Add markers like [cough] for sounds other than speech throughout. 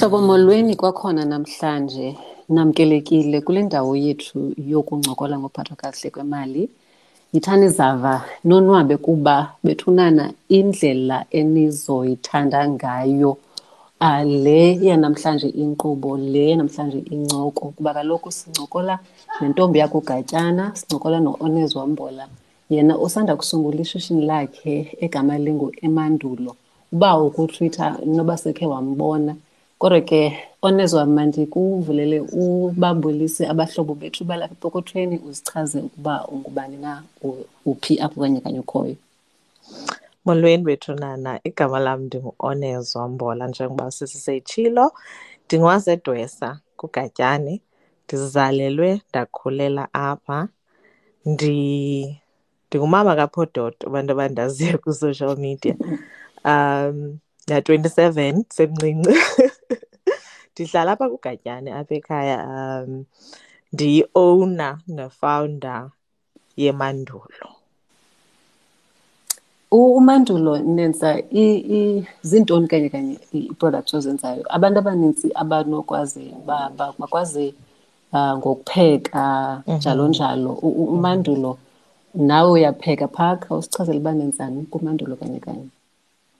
Mhlobo molweni kwakhona namhlanje namkelekile kule ndawo yethu yokuncokola ngophathwa kahle kwemali. Yithani zava nonwabe kuba bethunana indlela enizoyithanda ngayo. Uh, le yanamhlanje inkqubo le yanamhlanje incoko kuba kaloku sincokola nentombi yakugatyana sincokola no-Ones Wambola. Yena usanda kusungula ishishini lakhe egama lingu Emandulo. Uba ukutwitter noba sekhe wambona kodwa ke onezwa mandikuvulele ubabulise abahlobo bethu balapha epokothweni uzichaze ukuba ungubani na uphi apho kanye kanye ukhoyo. Molweni wethu nana igama lam ndingu-onezwa mbola njengoba sisiseyitshilo. Ndingowazedwesa kugatyane ndizalelwe ndakhulela apha. Ndingumama kaphododo abantu abandaziyo kwi-social media. Um na-twenty seven semncinci [laughs] ndihlala apha kugatyane apha ekhaya um ndiyi-owner nefounder yemandulo. Umandulo nenza zintoni kanye kanye ii-products ozenzayo? Abantu abanintsi abanokwazi bakwazi uh, ngokupheka njalo njalo. Umandulo nawe uyapheka phaa khawusichazele uba nenzani kumandulo kanye kanye.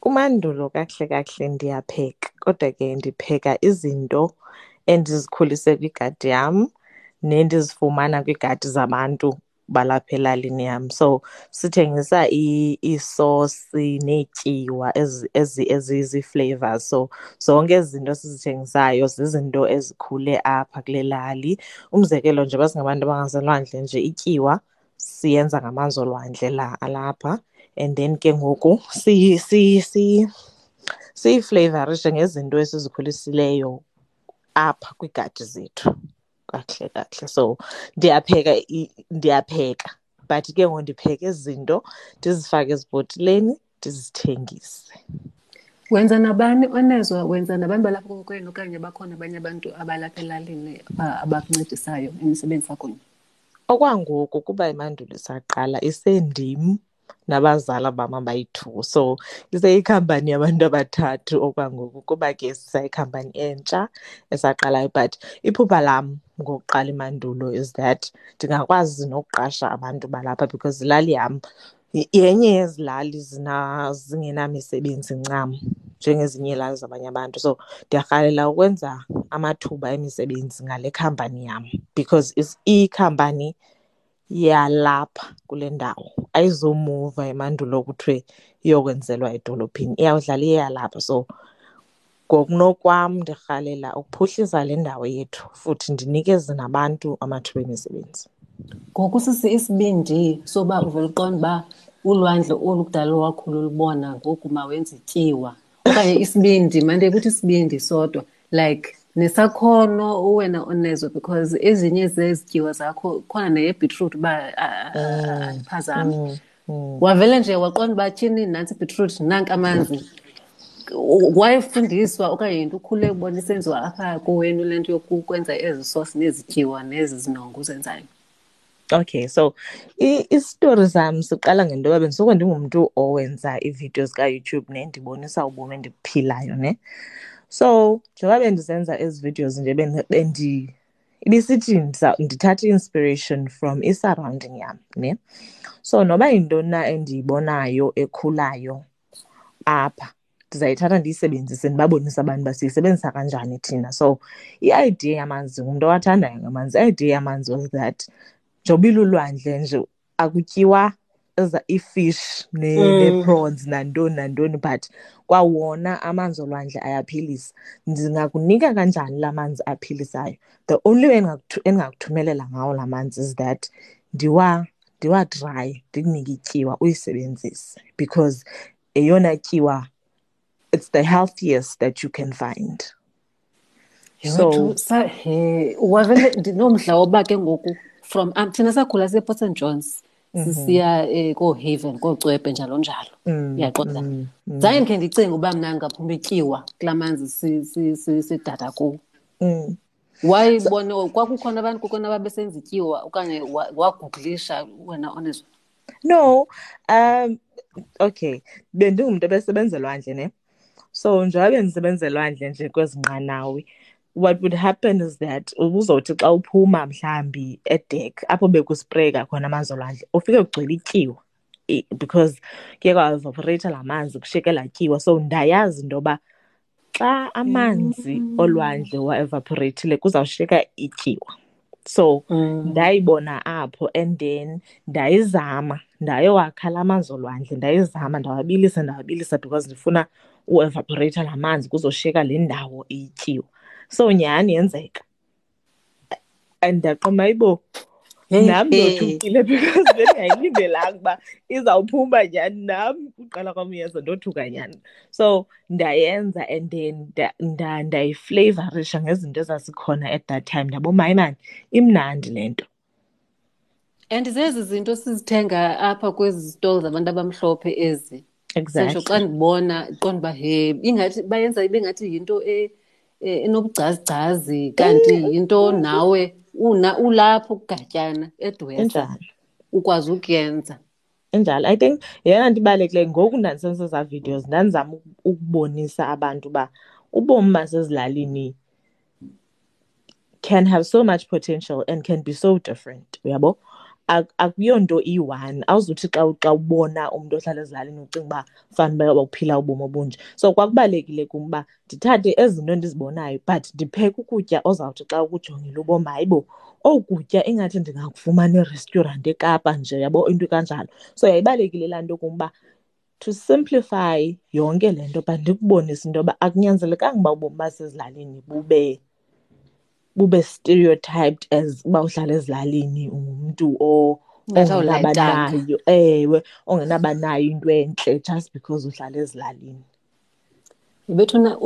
Kumandulo kakuhle kakuhle ndiyapheka kodwa ke ndipheka izinto endizikhulise kwigadi yam nendizifumana kwiigadi zabantu balapha elalini yam. So sithengisa iisosi neetyiwa ezizii-flavours so zonke ezi zinto sizithengisayo zizinto ezikhule apha kule lali. Umzekelo njengoba singabantu abangaselwandle nje ityiwa siyenza ngamanzi olwandle la alapha. And then ke ngoku siyiflevarishe ngezinto esizikhulisileyo apha kwiigadi zethu. Kakuhle kakuhle so ndiyapheka ndiyapheka. But ke ngoku ndipheka ezi zinto ndizifake ezibhotileni ndizithengise. Wenza nabani onezwa wenza nabantu balapha kokwenu okanye bakhona abanye abantu abalapha elalini abakuncedisayo emisebenzisa kunye okwangoku kuba emandulo isaqala isendim nabazala bam abayi-two. So iseyikhampani yabantu abathathu okwangoku kuba ke sisayikhampani entsha esaqalayo. But iphupha lam ngokuqala imandulo is that ndingakwazi nokuqasha abantu balapha because ilali yam yenye yezi lali zingenamisebenzi ncam njengezinye iilali zabanye abantu. So ndiyarhalela ukwenza amathuba emisebenzi ngale khampani yam because ikhampani yalapha kule ndawo ayizomuva emandulo kuthiwe iyokwenzelwa edolophini iyawudlala iyeyalapha. So ngokunokwam ndirhalela ukuphuhlisa le ndawo yethu futhi ndinikeze nabantu amathuba emisebenzi. Ngoku sisi isibindi soba uvele uqonda uba ulwandle olu kudala wakhulu ulubona ngoku mawenza ityiwa. Okanye isibindi mande kuthi isibindi sodwa. Like nesakhono wena onezwe because ezinye zezityiwa zakho khona neyebhitruthi uba andiphazami wavele nje waqonda uba tyhini nantsi ibhitruthi nanka amanzi. Wayefundiswa okanye yinto ukhule ubona isenziwa apha kowenu le nto yokukwenza ezi sosi nezityiwa nezi zinongo uzenzayo okay so isitori sam siqala ngento yoba bendisoko ndingumntu owenza iividiyo zikayoutube ne ndibonisa ubomi endibuphilayo ne? So njengoba bendizenza ezi videos nje bendi ibisithi ndithatha i-inspiration from i-surrounding yam ne? So noba yintoni na endiyibonayo ekhulayo apha ndizayithatha ndiyisebenzise ndibabonise abantu uba siyisebenzisa kanjani thina. So i-idea yamanzi ngumntu owathandayo ngamanzi i-idea yamanzi was that njengoba ilulwandle nje akutyiwa iifish nee-prawns nantoni nantoni but kwawona amanzi olwandle ayaphilisa. Ndingakunika kanjani la manzi aphilisayo? The only way endingakuthumelela ngawo la manzi is that ndiwadraye ndikunike ityiwa uyisebenzise because eyona tyiwa it's the healthiest that you can find. So he wavele ndinomdla woba ke ngoku from um, thina sakhula siye-port st johns sisiya um koohaven koocwebhe njalo njalo. Uyaqonda zange ndikhe ndicinga uba mna ngaphuma ityiwa kulaa manzi sidada kuwo. Wayibone kwakukhona abantu kukhona ababesenza ityiwa okanye waguglisha wena onezwa no um okay. Bendingumntu ebesebenza elwandle ne? So njengoba ndisebenza elwandle nje kwezi nqanawe what would happen is that ubuzothi xa uphuma mhlambi edek apho bekuspreyka khona amanzi olwandle ufike kugcwele ityiwa. Because kuye kwaevaporeyitha laa manzi kushiyeke laa tyiwa. So ndayazi into yoba xa amanzi olwandle waevaporeyithile kuzawushiyeka ityiwa. So ndayibona apho and then ndayizama ndayowakha la manzi olwandle ndayizama ndawabilisa ndawabilisa because ndifuna uevaporeyitha laa manzi kuzoshiyeka le ndawo ityiwa. So nyhani yenzeka and ndaqoma ibo nam ndothukile because [laughs] bendingayilindelanga uba izawuphuma nyhani nam uqala kwam uyenza ndothuka nyhani. So ndayenza and then ndayiflavorisha ngezinto ezazikhona at that time. Ndaboma hayi mani imnandi le nto. And zezi zinto sizithenga apha kwezi stall zabantu abamhlophe ezi. Exactly. xa ndibona qonda uba he ingathi bayenza ibe ngathi yinto enobugcazigcazi kanti yinto nawe una ulapho kugatyana edwesa enjalo. ukwazi ukuyenza. Enjalo. I think yeyona nto ibalulekileyo ngoku ndandisenza ezaa videos ndandizama ukubonisa abantu uba ubomi basezilalini can have so much potential and can be so different uyabo? akuyonto iyi-one awuzuthi xa xa ubona umntu ohlala ezilalini ucinga uba fanuba uphila ubomi obunje. So kwakubalulekile kum uba ndithathe ezi zinto endizibonayo but ndipheke ukutya ozawuthi xa ukujongile ubom hayi bo oku kutya ingathi ndingakufumana erestaurant ekapa nje yabo into kanjalo so yayibalulekile laa nto kum uba to simplify yonke le nto but ndikubonise into yoba akunyanzelekanga uba ubomi basezilalini bube bube stereotyped as uba uhlala ezilalini ungumntu ongenabanayo ewe ongenabanayo into entle just because uhlala ezilalini. Bethuna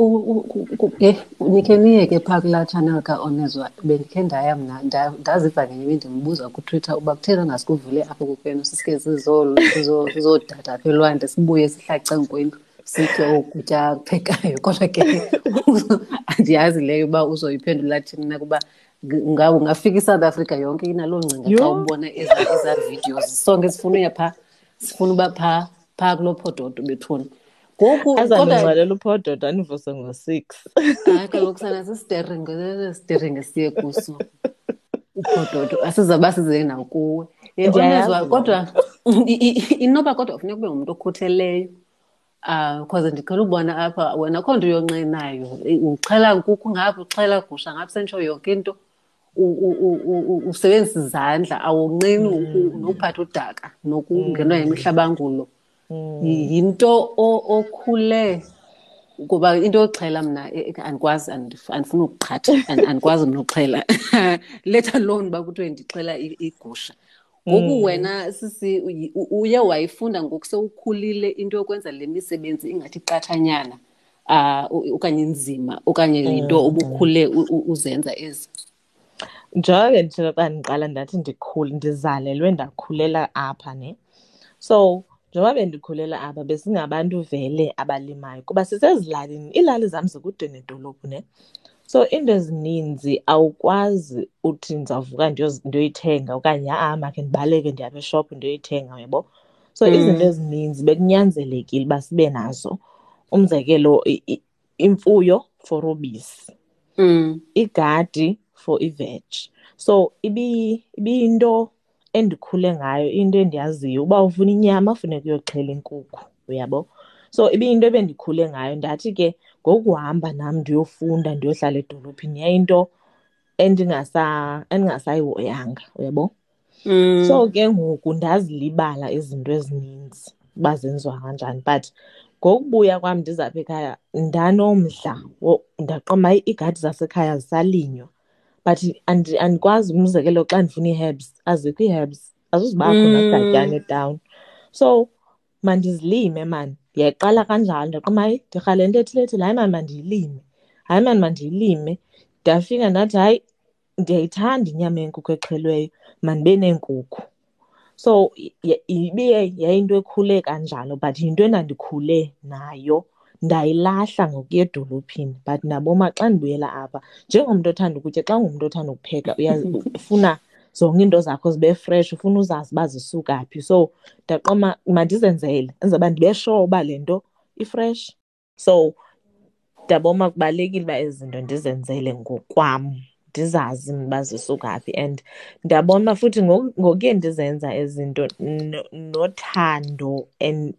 eh nikhe niyeke phaa kulaa channel kaonezwa bendikhe ndaya mna ndaziva ngenye imini ndimbuza kutwitter uba kutheni angasikuvule apho kukwenu sisike sizodada apha elwandle sibuye sihlace nkwendlu sitye okutya akuphekayo kodwa ke [laughs] andiyazi leyo uba uzoyiphendula thini na kuba ungafika isouth africa yonke inaloo ngcinga xa ubona ezaa videos. Sonke sifuna uya phaa sifuna uba phaa phaa kuloo phododo bethuna ngoku azandingxwalela uphododo andivuse ngo-six. [laughs] Hayi kaloku sana sisiteringi siteringi siye kuso. Uphododo asizawuba size nakuwe kodwa [laughs] inoba kodwa funeka ube ngumntu okhutheleyo um cause ndiqhela ubona apha wena akho nto yonqenayo uxhela nkukhu ngapha uxhela gusha ngapha sentsho yonke into. Usebenzisa izandla awunqeni nokuphatha udaka nokungenwa yimihlabangulo. Yinto okhule kuba into yoxhela mna andikwazi andifuna ukuqhatha andikwazi mna uxhela let [laughs] alone uba kuthiwe ndixhela igusha. Ngoku wena sisi uye wayifunda ngoku sewukhulile into yokwenza le misebenzi ingathi qathanyana uh, okanye nzima okanye yinto ubukhule uzenza ezi. Njengoke ndithetha xa ndiqala ndathi ndikhule ndizalelwe ndakhulela apha ne so njengoba bendikhulela apha besingabantu vele abalimayo kuba sisezilalini iilali zam zikude nedolophu ne so iinto ezininzi awukwazi uthi ndizawuvuka ndiyoyithenga okanye ha makhe ndibaleke ndiyapha eshophu ndiyoyithenga uyabo? So izinto ezininzi bekunyanzelekile uba sibe nazo. Umzekelo imfuyo for ubisi igadi for iveg. So ibiyinto endikhule ngayo into endiyaziyo. Uba ufuna inyama funeka uyoxhela inkukhu uyabo? So ibiyinto ebendikhule ngayo. Ndathi ke ngokuhamba nam ndiyofunda ndiyohlala edolophini yayinto endingasayihoyanga uyabo? So ke ngoku ndazilibala izinto ezininzi uba zenziwa kanjani but ngokubuya kwam ndizapha ekhaya ndanomdla ndaqoma iigadi zasekhaya zisalinywa but andikwazi umzekelo xa ndifuna ii-herbs azikho ii-herbs azuzibakho nakugatyana etawuni so mandizilime mani yayiqala kanjalo ndaqoma hayi ndirhalela into ethile hayi mani mandiyilime hayi mani mandiyilime. Ndafika ndathi hayi ndiyayithanda inyama yenkukhu exhelweyo mandibe neenkukhu. So ibe yayinto ekhule kanjalo but yinto endandikhule nayo. Ndayilahla ngokuya edolophini but naboma xa ndibuyela apha njengomntu othanda ukutya xa ungumntu othanda ukupheka ufuna zonke iinto zakho zibe fresh ufuna uzazi uba zisuka phi. So ndaqoma mandizenzele enzela uba ndibe sure uba le nto ifresh. So ndabona kubalulekile uba ezi zinto ndizenzele ngokwam ndizazi uba zisuka phi. And ndiyabona uba futhi ngokuye ndizenza ezi zinto nothando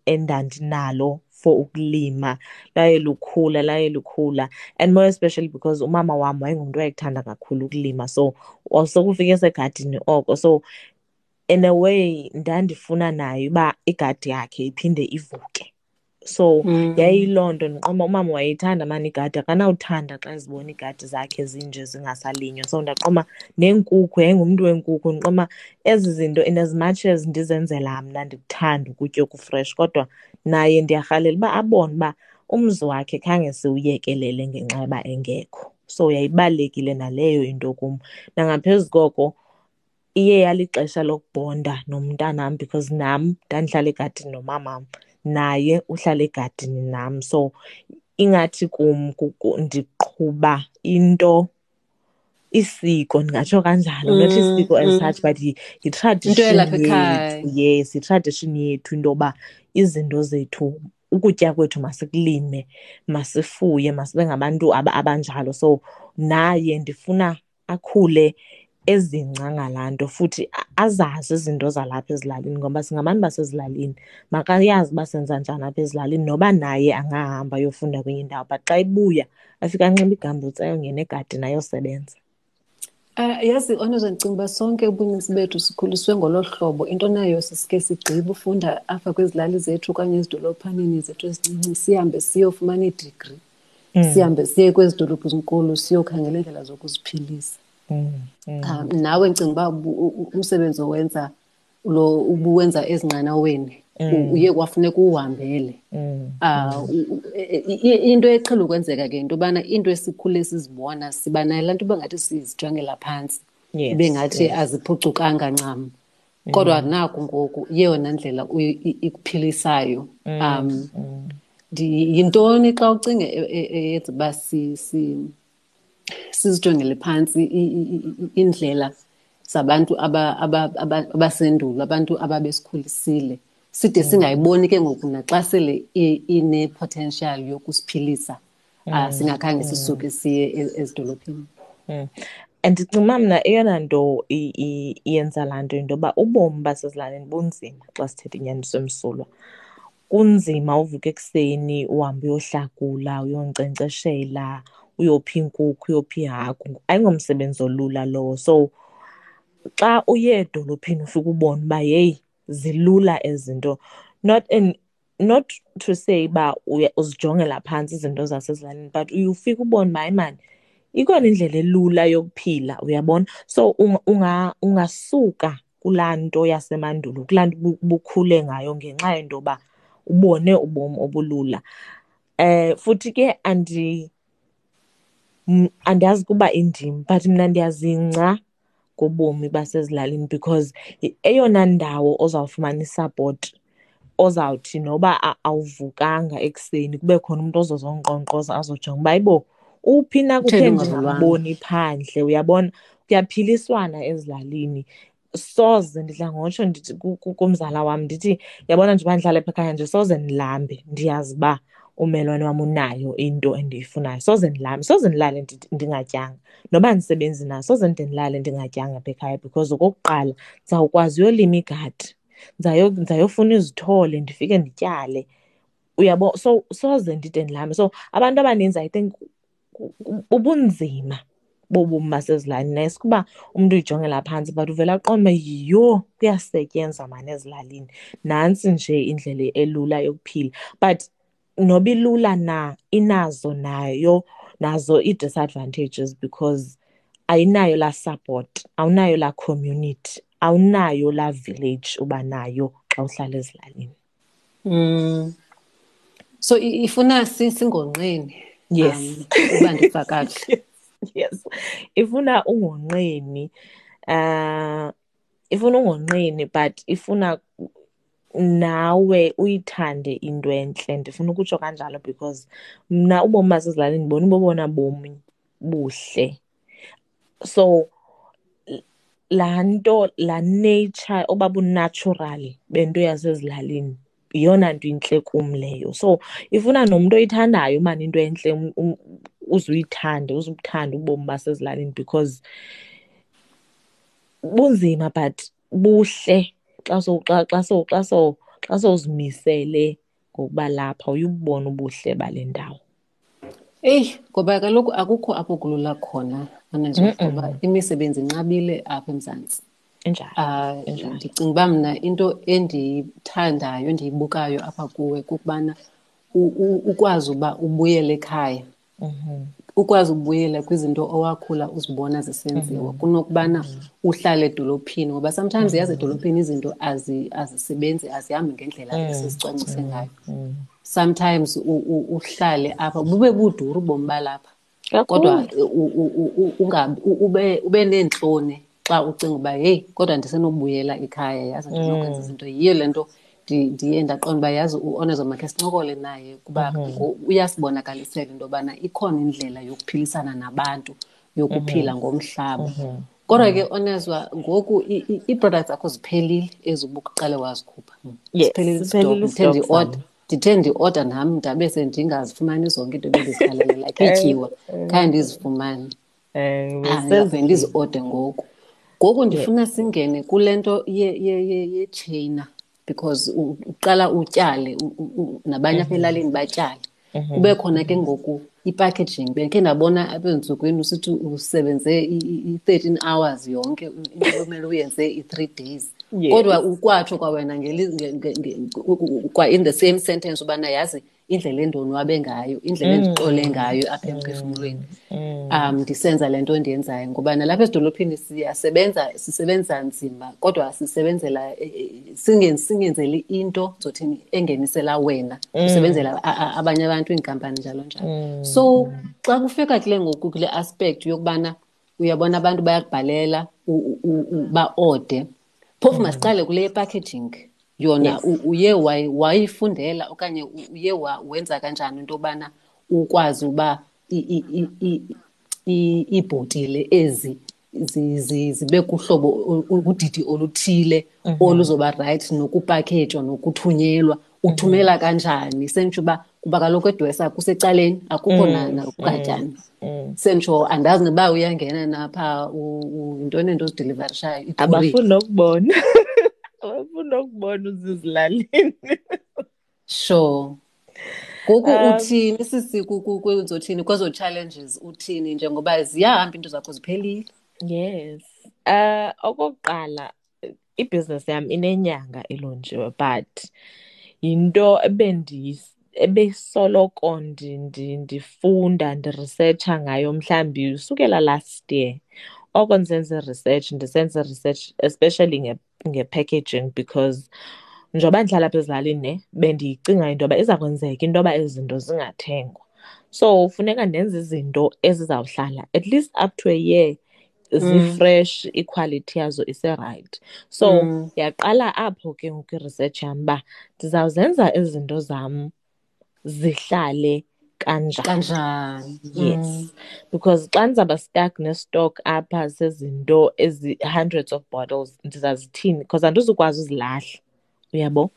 endandinalo for ukulima laye lukhula laye lukhula and more especially because umama wam wayengumntu wayekuthanda kakhulu ukulima so sekufika esegadini oko. So in a way ndandifuna naye uba igadi yakhe iphinde ivuke. So mm. yayiloo nto ndiqomba umama wayeyithanda mani igadi akanawuthanda xa ezibona iigadi zakhe zinje zingasalinywa. So ndaqoma neenkukhu yayingumntu weenkukhu. Ndiqoma ezi zinto in as much as ndizenzela mna ndikuthanda ukutya okufresh kodwa naye ndiyarhalela uba abone uba umzi wakhe khange siwuyekelele ngenxa yoba engekho. So yayibalulekile naleyo into kum. Nangaphezu koko iye yalixesha lokubonda nomntanam because nam ndandihlala egadini nomamam. Naye uhlala egadini nam. So ingathi kum ndiqhuba into isiko ndingatsho kanjalo not isiko as such but yi-tradition yethu yes yi-tradition yethu into yoba izinto zethu ukutya kwethu masikulime masifuye masibe ngabantu abanjalo. So naye ndifuna akhule ezingca ngalaa nto futhi azazi izinto zalapha ezilalini ngoba singabantu basezilalini makayazi uba senza njani apha ezilalini noba naye angahamba ayofunda kwenye indawo but xa ebuya afike anxiba igambutsi ayongena egadini ayosebenza Uh, yazi onoze ndicinga uba sonke ubunintsi bethu sikhuliswe ngolo hlobo into nayo sisike sigqibe ufunda apha kwezilali zethu okanye ezidolophaneni zethu ezincinci sihambe siyofumana iidigri mm. sihambe siye kwezi dolophu zinkulu siyokhangela iindlela zokuziphilisa mm. Mm. Um, nawe ndicinga uba umsebenzi owenza lo ubuwenza ezinqanaweni mm. uye kwafuneka uwuhambele mm. uh, into eqhela ukwenzeka ke into yobana into esikhule sizibona siba nayo laa nto uba ngathi sizijongela phantsi yes, ibe ngathi yes. aziphucukanga ncam kodwa mm. naku ngoku yeyona ndlela ikuphilisayo um mm. yintoni xa ucinga eyenza uba sizijongele phantsi indlela zabantu abasendulo abantu ababesikhulisile. Side singayiboni ke ngoku naxa sele ine-potential yokusiphilisa um singakhange sisuke siye ezidolophini. And ndicinga uba mna eyona nto iyenza laa nto into yoba ubomi basezilalini bunzima xa sithetha inyaniso emsulwa kunzima uvuka ekuseni uhambe uyohlakula uyonkcenkceshela uyophi inkukhu uyophi ihagu ayingomsebenzi olula lowo. So xa uye edolophini ufike ubone uba yeyi zilula ezi zinto not in not to say uba uzijongela phantsi izinto zasezilalini but uye ufike ubone uba hayi mani ikhona indlela elula yokuphila uyabona? So ungasuka kulaa nto yasemandulo kulaa nto bukhule ngayo ngenxa yento yoba ubone ubomi obulula. Um futhi ke andi andiyazi kuba indim but mna ndiyazingca ngobomi basezilalini because eyona ndawo ozawufumana isapoti ozawuthi noba awuvukanga ekuseni kube khona umntu ozozonkqonkqoza azojonga uba ibo uphi na kuthe ndingamboni phandle uyabona? Kuyaphiliswana ezilalini. Soze ndidla ngotsho ndithi kumzala wam ndithi yabona njengoba ndihlala apha ekhaya nje soze ndilambe. Ndiyazi uba ummelwane wam unayo into endiyifunayo. Soze ndilambe soze ndilale ndingatyanga. Noba ndisebenzi nayo soze ndide ndilale ndingatyanga apha ekhaya because okokuqala ndizawukwazi uyolima igadi. Ndizayofuna izithole ndifike ndityale. Uyabo so soze ndide ndilambe so abantu abaninzi i think ubunzima bobomi basezilalini. Nayesike uba umntu uyijongela phantsi but uvela aqonde yiyo kuyasetyenzwa mani ezilalini. Nantsi nje indlela elula yokuphila. But noba ilula na inazo nayo nazo ii-disadvantages because ayinayo laa support awunayo laa community awunayo laa village uba nayo xa uhlala ezilalini. Mm. so ifuna singonqeni yes. um, uba ndiva kakuhle [laughs] yes. Ifuna ungonqeni uh ifuna ungonqeni but ifuna nawe uyithande into entle. Ndifuna ukutsho kanjalo because mna ubomi basezilalini ndibona ubobona bomi buhle. So laa nto laa nature oba bunatural bento yasezilalini yeyona nto intle kum leyo. So ifuna nomntu oyithandayo umane into entle um, um, uze uyithande uze ubuthande ubomi basezilalini because bunzima but buhle. Xa so xa xa so xa so xa sowuzimisele ngokuba lapha uyubona ubuhle bale ndawo Eyi ngoba kaloku akukho apho kulula khona manager ngoba imisebenzi inqabile apha eMzantsi. enjalo Ah Enjalo. ndicinga uba mna into endiyithandayo endiyibukayo apha kuwe kukubana u- u- ukwazi uba ubuyele ekhaya. Ukwazi ubuyela kwizinto owakhula uzibona zisenziwa kunokubana uhlale edolophini ngoba sometimes yazi edolophini izinto azi- azisebenzi azihambi ngendlela esizicwangcise ngayo. Sometimes u- u- uhlale apha bube buduru ubomi balapha. kodwa u- u- u- u- ungabi- u- ube ube neentloni xa ucinga uba heyi kodwa ndisenobuyela ekhaya yazi ndinokwenza izinto. Yiyo le nto ndi- ndiye ndaqonda uba yazi uonezo makhe sincokole naye kuba ngo- uyasibonakalisela into yobana ikhona indlela yokuphilisana nabantu yokuphila ngomhlaba. Kodwa ke onezwa ngoku ii-products zakho ziphelile ezi ubuqale wazikhupha. Yes, ziphelile ndi-order ndithe ndi-order nam ndabe sendingazifumani zonke into ebendizikhalela like iityiwa khange ndizifumane. Um Ah, ndiyavele ndizi-ode ngoku. Ngoku ndifuna singene kule nto ye- ye- ye- yetsheyina because uqala utyale nabanye apha elalini batyale. Kube khona ke ngoku ipackaging bendikhe ndabona apha ezintsukwini usithi usebenze i-thirteen hours yonke umele uyenze i-three days. Kodwa ukwatsho kwawena kwa in the same sentence ubana yazi indlela endonwabe ngayo indlela endixole ngayo apha emphefumlweni um ndisenza le nto ndiyenzayo ngoba nalapha ezidolophini siyasebenza sisebenza nzima kodwa sisebenzela eh, eh, singen- singenzeli into zothini engenisela wena usebenzela a- a- abanye abantu iinkampani njalo njalo. So xa kufika kule ngoku kule aspect yokubana uyabona abantu bayakubhalela u- u- u- ba-ode phofu masiqale kule packaging. Yona u- uye wayi- wayifundela okanye u- uye wa- wenza kanjani into yobana ukwazi uba i- i- i- i- i- iibhotile ezi zi- zi- zibe kuhlobo u- udidi oluthile oluzoba rayithi nokupakhejwa nokuthunyelwa. Uthumela kanjani? Senditsho uba kuba kaloku edwesa kusecaleni akukho na- nakugatyana senditsho andazi noba uyangena napha u- u- yintoni ento ozidilivarishayo ikhuri abafuni nokubona. [laughs] abafuni nokubona uzizilalini sure. Ngoku Um, uthini? Sisi ku- ku- kwezothini kwezo challenges uthini njengoba ziyahamba into zakho ziphelile? Yes. Uh okokuqala ibhizinesi yam inenyanga elonjiwe but yinto ebesoloko ndi- ndi- ndifunda ndirisetsha ngayo mhlawumbi usukela last year. Oko ndisenza research ndisenza research especially nge- nge-packaging because njengoba ndihlala apha ezilalini ne bendiyicinga into yoba iza kwenzeka into yoba ezi zinto zingathengwa. So funeka ndenze izinto ezizawuhlala at least up to a year zifresh iquality yazo iserayithi so yaqala apho ke ngoku i-research yam uba ndizawuzenza ezi zinto zam zihlale kanjani? Kanjani? Yes. Because xa ndizawuba stuck nestock apha sezinto ezi-hundreds of bottles ndizazithini because andizukwazi uzilahla uyabo?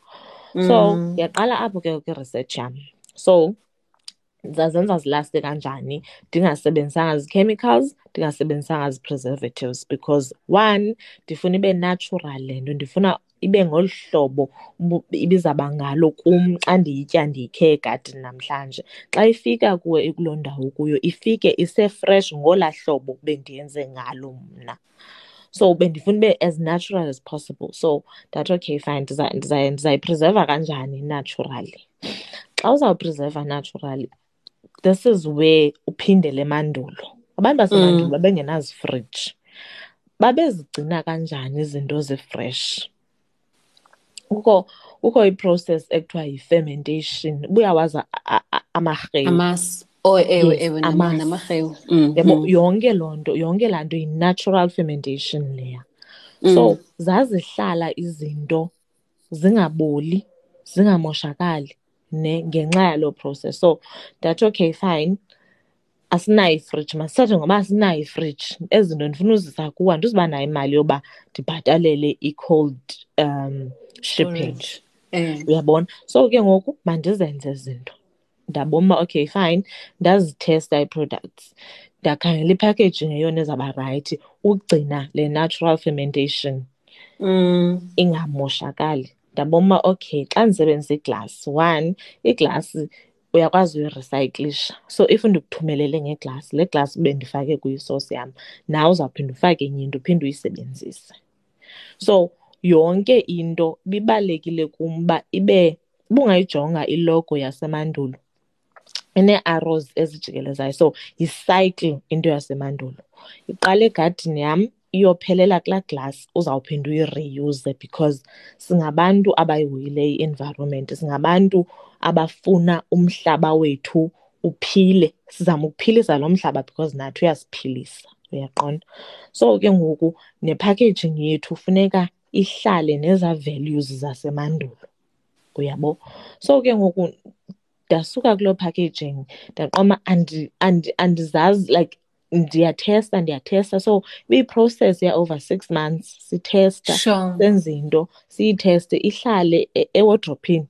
So yaqala apho ke ngoku i-research yam. So ndizazenza zilaste kanjani? Ndingasebenzisanga zi-chemicals ndingasebenzisanga zi-preservatives because one ndifuna ibe natural le nto ndifuna ibe ngolu hlobo ubu- ibizawuba ngalo kum xa ndiyitya ndiyikhe egadini namhlanje. Xa ifika kuwe kuloo ndawo kuyo ifike isefresh ngolaa hlobo bendiyenze ngalo mna. So bendifuna ibe as natural as possible. So ndathi okay fine ndiza- ndiza- ndizayipreserva kanjani naturally? Xa uzawupreserva naturally this is where uphindele emandulo. Abantu basemandulo babengenazifriji babezigcina kanjani izinto zifresh kukho kukho iprocess ekuthiwa yi-fermentation ubuyawazi a- a- amarhewu. Amasi oh ewe Yes, ewe amasi. namarhewu. Mm, yabo mm. yonke loo nto yonke laa nto yi-natural fermentation leya. So zazihlala izinto zingaboli zingamoshakali ne ngenxa yaloo process. So ndathi okay fine. Asinayo ifriji masithathe ngoba asinayo ifriji ezi zinto ndifuna uzisa kuwe andizuba nayo imali yoba ndibhatalele i-cold um shipping Storage. Eh. uyabona? So ke ngoku mandizenze zinto ndabona uba okay fine. Ndazithesta ii-products. Ndakhangela ipackaging eyona ezawuba rayithi ukugcina le natural fermentation. Mm. ingamoshakali. Ndabona uba okay xa ndisebenzisa iglasi one iglasi uyakwazi uyirisayiklisha so if ndikuthumelele ngeglasi le glasi bendifake kuyisosi yam nawe uzawuphinda ufake enye into uphinde uyisebenzise. So yonke into bibalulekile kum uba ibe ubungayijonga ilogo yasemandulo inee-arrows ezijikelezayo so yicycle into yasemandulo. Iqala egadini yam iyophelela kulaa glass uzawuphinda uyireuse because singabantu abayihoyileyo i-environment singabantu abafuna umhlaba wethu uphile sizama ukuphilisa lo mhlaba because nathi uyasiphilisa uyaqonda? So ke ngoku nepackaging yethu funeka ihlale neza values zasemandulo. Uyabo? So ke ngoku ndasuka kuloo packaging ndaqoma andi- andi- andizazi like ndiyathesta ndiyathesta. So ibiyi-process ya-over six months sithesta Sure. senze into siyitheste ihlale e- ewodrophini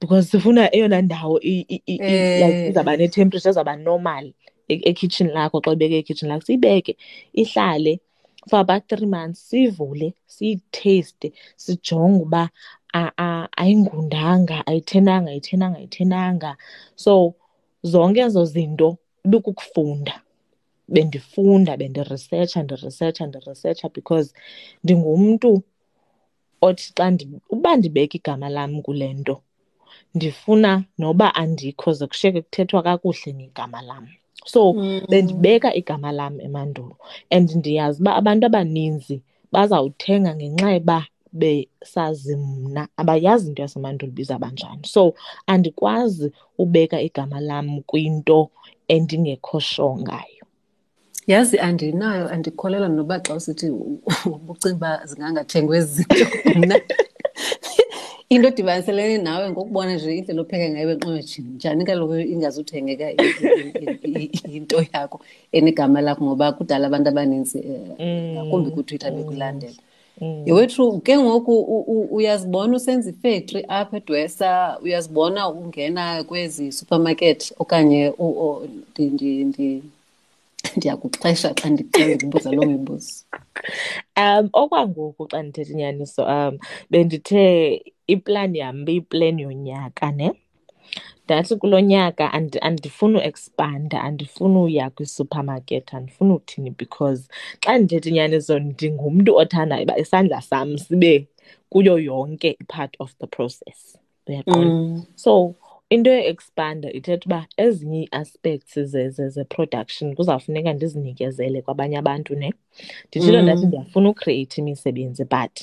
because sifuna eyona ndawo i- i- i- i- like Eh. izawuba ne-temperature ezawuba normal e- ekhitshini lakho xa ubeke ekhitshini lakho siyibeke ihlale. For about three months siyivule siyitheste sijonge uba a- a- ayingundanga ayithenanga ayithenanga ayithenanga. So zonke ezo zinto ibikukufunda. Bendifunda bendirisetsha ndirisetsha ndirisetsha because ndingumntu othi xa ndi- uba ndibeka igama lam kule nto ndifuna noba andikho ze kushiyeke kuthethwa kakuhle ngegama lam. So bendibeka igama lam emandulo and ndiyazi uba abantu abaninzi bazawuthenga ngenxa yoba besazi mna abayazi into yasemandulo ibizawuba njani so andikwazi ubeka igama lam kwinto endingekho sure ngayo. Yazi andinayo andikholelwa noba xa usithi u- [laughs] ubucinga uba zingangathengwa ezi zinto mna into edibaniselene nawe ngokubona nje indlela opheka ngayo enqojini njani kaloku ingazuthengeka into yakho enegama lakho? Ngoba kudala abantu abanintsi um ngakumbi kutwitter bekulandela. Yewethu ke ngoku uyazibona usenza ifactory apha edwesa uyazibona ungena kwezi supermarket okanye u- o- ndi- ndi- ndi- ndiyakuxhesha xa ndixa ndikubuza loo mibuzo [laughs] Um, okwangoku xa ndithetha inyaniso um bendithe iplani yam biyiplani yonyaka ne? Ndathi kulo nyaka andi- andifuni uexpanda andifuni uya kwisupermarket andifuni uthini because xa ndithetha inyaniso ndingumntu othanda uba isandla sam sibe kuyo yonke i-part of the process uyaqonda? So into ye-expanda ithetha uba ezinye ii-aspects ze- ze- ze-production kuzawufuneka ndizinikezele kwabanye abantu ne? Nditshilo ndathi ndiyafuna ucreate imisebenzi but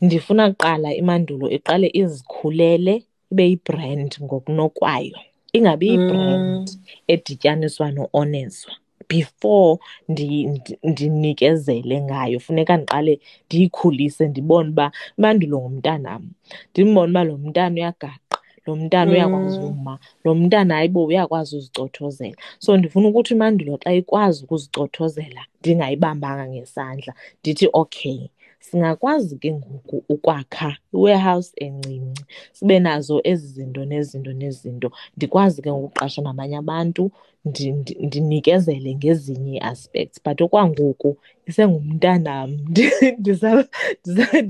ndifuna kuqala imandulo iqale izikhulele ibe yibrand ngokunokwayo ingabi yibrand edityaniswa no-oneswa before ndi- ndi- ndinikezele ngayo funeka ndiqale ndiyikhulise ndibone uba imandulo ngumntanam. Ndimbone uba lo mntana uyagaqa lo mntana uyakwazi uma lo mntana hayibo uyakwazi uzicothozela. So ndifuna ukuthi umandulo xa ikwazi ukuzicothozela ndingayibambanga ngesandla ndithi okay singakwazi ke ngoku ukwakha i-warehouse encinci sibe nazo ezi zinto nezinto nezinto. Ndikwazi ke ngoku uqasha nabanye abantu ndinikezele ngezinye ii-aspects but okwangoku isengumntanam [laughs] ndizamncancisa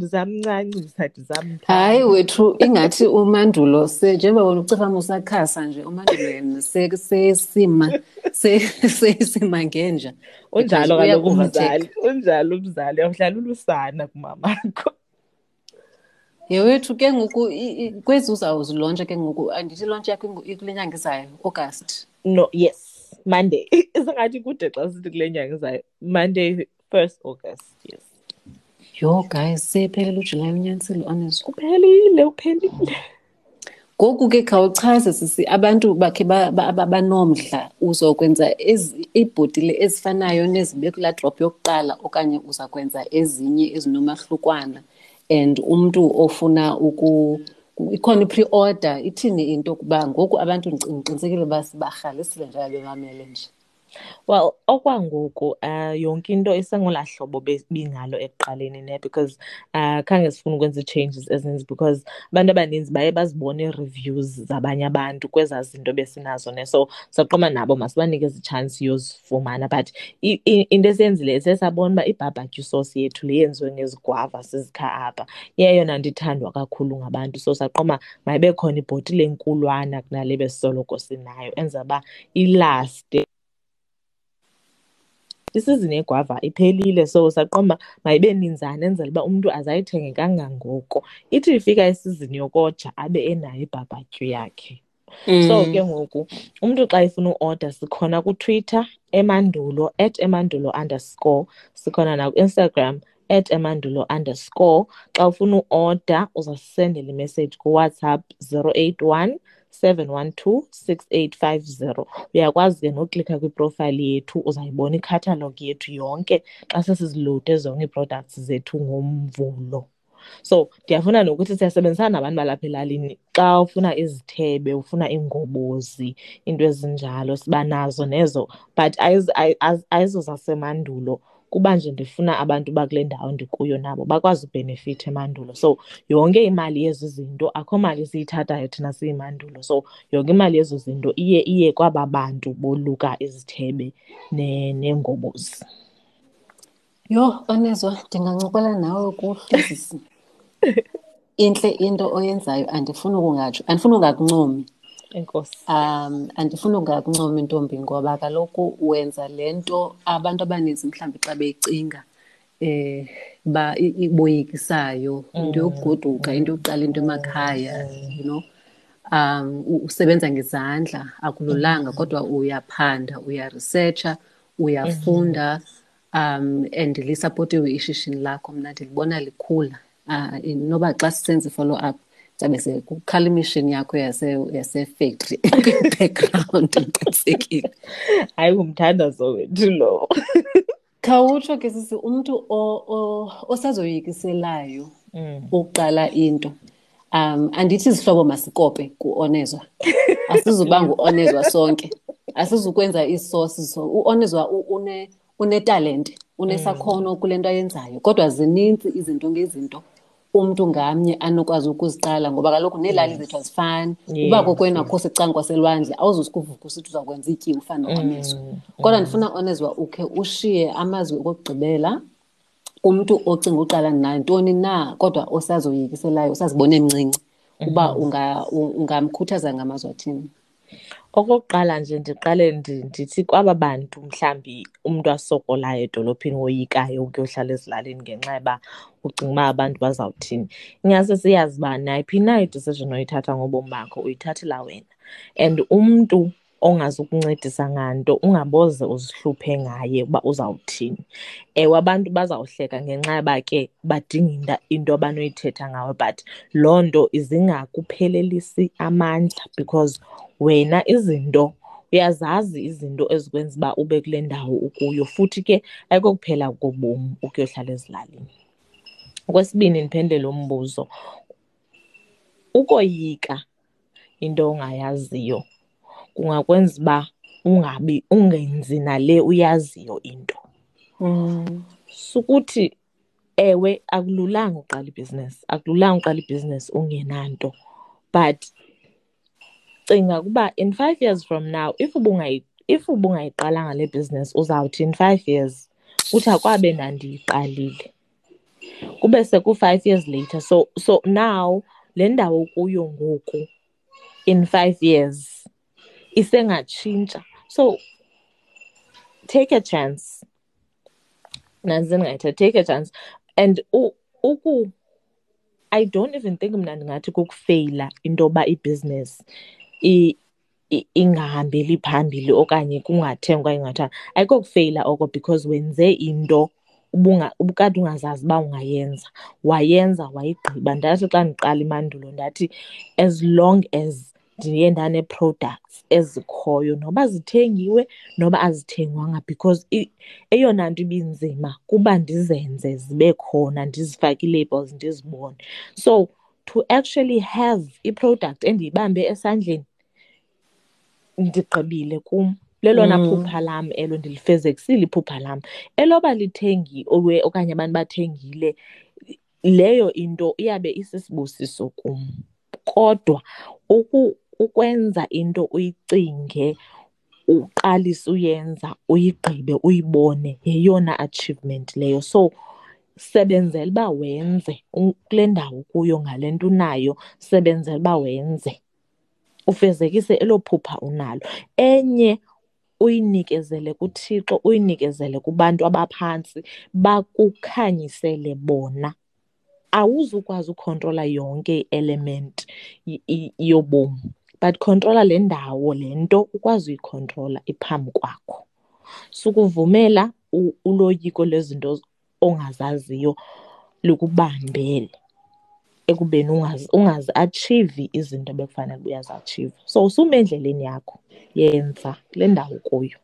ndizamthanda hayi wethu ingathi umandulo njengoba wena ucifama usakhasa nje umandulo yena se- sesima se- sesima ngenja. Unjalo kaloku umzali unjalo umzali awudlala ulusana kumamakho yewethu ke ngoku kwezi uzawuzilontsha ke ngoku andithi ilontsha yakho ikule nyanga izayo august. No yes monday. Isingathi kude xa sithi kule nyanga izayo monday first august yes. Yho guys sephelele ujulayi unyanisile honest. Uphelile uphelile. Ngoku ke khawuchaze sisi abantu bakhe ba- ba- ba- banomdla uzokwenza ezi- iibhotile ezifanayo nezibe kulaa drop yokuqala okanye uza kwenza ezinye ezinomahlukwana and umntu ofuna uku ikhona i-pre-order ithini into yokuba ngoku abantu ndiqinisekile uba sibarhalisile njalo bemamele nje? Well, okwangoku uh, yonke into isengolaa hlobo bingalo ekuqaleni ne because uh, khange sifune ukwenza ii-changes ezininzi because abantu abaninzi baye bazibone ii-reviews zabanye abantu kwezaa zinto besinazo ne. So saqoma nabo masibanikeze itshansi yozifumana but into esiyenzile sesabona uba ibhabhatyu sauce yethu le yenziwe ngezigwava sizikha apha yeyona nto ithandwa kakhulu ngabantu. So saqoma mayibe khona ibhotile enkulwana kunale besisoloko sinayo enza uba ilaste isizini yegwava iphelile. So saqomba mayibe ninzana enzela uba umntu azayithenge kangangoko. Ithi ifika isizini yokoja abe enayo ibhabhatyu yakhe. Mm. so ke ngoku umntu xa efuna uoda sikhona kuTwitter emandulo at emandulo underscore. Sikhona nakuInstagram at emandulo underscore. Xa ufuna uoda uzasisendela imeseyiji kuWhatsApp zero eight one 712 uyakwazi ke noklika kwiprofayili yethu uzayibona ikhatalog yethu yonke xa sesizilowude zonke ii-products zethu ngomvulo. So ndiyafuna nokuthi siyasebenzisana nabantu balapha elalini. Xa ufuna izithebe ufuna iingobozi iinto ezinjalo siba nazo nezo. But ayizozasemandulo kuba nje ndifuna abantu bakule ndawo ndikuyo nabo bakwazi ubhenefitha emandulo. So yonke imali yezi zinto akho mali siyithathayo thina siyimandulo. So yonke imali yezo zinto iye iye kwaba bantu boluka izithebe neengobozi. Yho onezwa ndingancokola nawe kuhlezisi [laughs] intle into oyenzayo andifuni ukungatsho andifuni ungakuncomi enkosi. Um andifuni ungakuncoma intombi ngoba kaloku wenza le nto abantu abaninzi mhlawumbi xa beyicinga eh ba iboyikisayo into yokugoduka into yokuqala into emakhaya you know. Um usebenza ngezandla akululanga kodwa uyaphanda uyaresearcha uyafunda um and lisapotiwe ishishini lakho. Mna ndilibona likhula. Uh, noba xa sisenza i-follow up zabe sekukhala imishini yakho yasefactory [laughs] kwi-background [laughs] ndiqinisekile hayi ngumthandazo wethu lo. Khawutsho ke sisi umntu osazoyikiselayo ukuqala into um andithi izihlobo masikope ku-onezwa. Asizuba ngu-onezwa [laughs] sonke. Asizukwenza iisosi u-onezwa unetalente unesakhono kule nto ayenzayo. Kodwa zinintsi izinto ngezinto. Umntu ngamnye anokwazi ukuziqala ngoba kaloku neelali zethu azifani. Uba kokwenakho secangwa selwandle awuzusikuvuka usithi uzawukwenza ityiwa ufana onezwa kodwa ndifuna onezwa ukhe ushiye amazwi okugqibela umntu ocinga uqala nantoni na kodwa osazoyikiselayo osazibona emncinci uba ungamkhuthaza ngamazwi athini okokuqala nje ndiqale ndithi kwaba bantu mhlawumbi umntu asokolayo edolophini woyikayo ukuyohlala ezilalini ngenxa yoba ucinga uba abantu bazawuthini. Ingase siyazi uba nayiphi na idecision oyithatha ngobomi bakho uyithathela wena. And umntu ongazukuncedisa nganto ungaboze uzihluphe ngaye uba uzawuthini. Ewe abantu bazawuhleka ngenxa yoba ke badinga into abanoyithetha ngawe but loo nto izingakuphelelisi amandla because wena izinto uyazazi izinto ezikwenza uba ube kule ndawo ukuyo futhi ke ayikokuphela kobomi ukuyohlala ezilalini. Okwesibini ndiphendule umbuzo. Ukoyika into ongayaziyo kungakwenza uba ungabi ungenzi nale uyaziyo into. Sukuthi ewe akululanga uqala ibhizinesi akululanga uqala ibhizinesi ungenanto. But cinga ukuba in five years from now if if ubungayiqalanga le business uzawuthi in five years uthi akwabe ndandiyiqalile kube seku-five years later. So so now le ndawo kuyo ngoku in five years isengatshintsha. So take a chance. Nantsi ndingayithetha take a chance. And uku i don't even think mna ndingathi kukufeyila into yoba ibhizinesi ingahambeli phambili okanye kungathengwa ingathanga ayikokufeyila oko because wenze into ubukade ungazazi uba ungayenza. Wayenza wayigqiba. Ndathi xa ndiqala imandulo ndathi as long as ndiye ndane-products ezikhoyo noba zithengiwe noba azithengwanga because eyona nto ibinzima kuba ndizenze zibe khona ndizifake ii-labels ndizibone. So to actually have i-product endiyibambe esandleni ndigqibile kum. Lelona phupha lam elo ndilifezekisile iphupha lam. Eloba lithengi okanye abantu bathengile leyo into iyabe isisibusiso kum. Kodwa ukwenza into uyicinge uqalise uyenza uyigqibe uyibone yeyona achievement leyo. So sebenzela uba wenze kule ndawo kuyo ngale nto unayo sebenzela uba wenze. Ufezekise elo phupha unalo. Enye uyinikezele kuThixo uyinikezele kubantu abaphantsi bakukhanyisele bona. Awuzukwazi ukhontrola yonke i-element yobomi but khontrola le ndawo le nto ukwazi uyikhontrola iphambi kwakho sukuvumela uloyiko lwezinto ongazaziyo lukubambele ekubeni ungazi-atshivi izinto bekufanele uba uyazi-atshiva so usume endleleni yakho yenza kule ndawo kuyo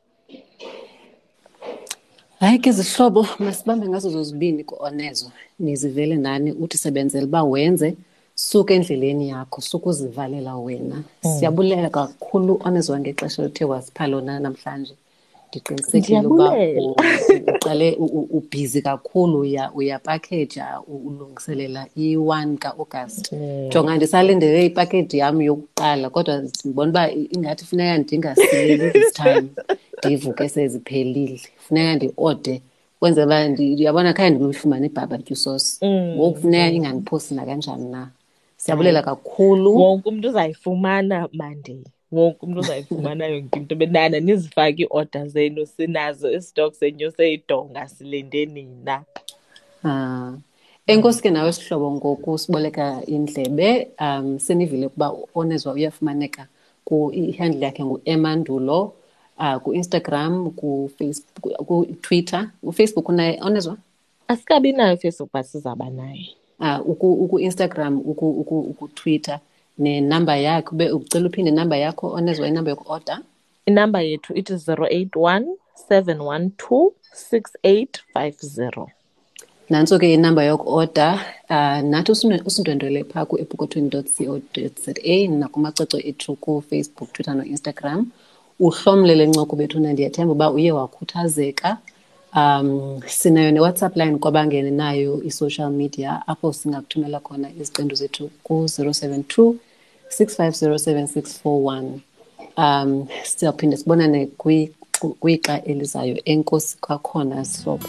hayi ke zihlobo masibambe ngazo zozibini ku-onezo nizivele nani uthi sebenzela uba wenze suke endleleni yakho sukuzivalela wena. Siyabulela kakhulu onezo ngexesha othe wasipha lona namhlanje. Ndiqinisekile uba uqale ubhizi kakhulu uyapakheja ulungiselela i-one kaAugust. Jonga ndisalindele ipakeji yam yokuqala kodwa ndibona uba ingathi funeka ndingasileli this time. Ndivuke seziphelile. Funeka ndi-ode kwenzela uba ndiyabona khange ndilifumane ibarbecue sauce. Ngoku funeka ingandiphosi nakanjani na siyabulela kakhulu. Wonke umntu uzayifumana monday. Wonke umntu uzayifumana yonke [laughs] into benana nizifake ii-order zenu sinazo istok senyu seyidonga silinde nina. Um enkosi ke nawe sihlobo ngoku siboleka indlebe. Um senivile ukuba onezwa uyafumaneka ihandle yakhe ngu-emandulo uh, ku-instagram kutwitter. Ufacebook unaye onezwa? Asikabi nayo ifacebook but sizawuba naye uh, uku-instagram uku ukutwitter nenamba yakhe ube ucela uphinde inamba yakho onezwa inamba yoku-order inamba yethu ithi 081 712 6850 nantso ke inamba yoku-order uh, nathi usindwendwele phaa ku-epokothweni co za nakumacoco ethu kufacebook twitter no-instagram. Uhlomlele ncoko bethuna ndiyathemba uba uye wakhuthazeka um sinayo ne-whatsapp line kwabangene nayo i-social media apho singakuthumela khona iziqendu zethu ku-072 6507641 um sizawuphinde sibonane kwixa elizayo enkosi kwakhona sihlobo.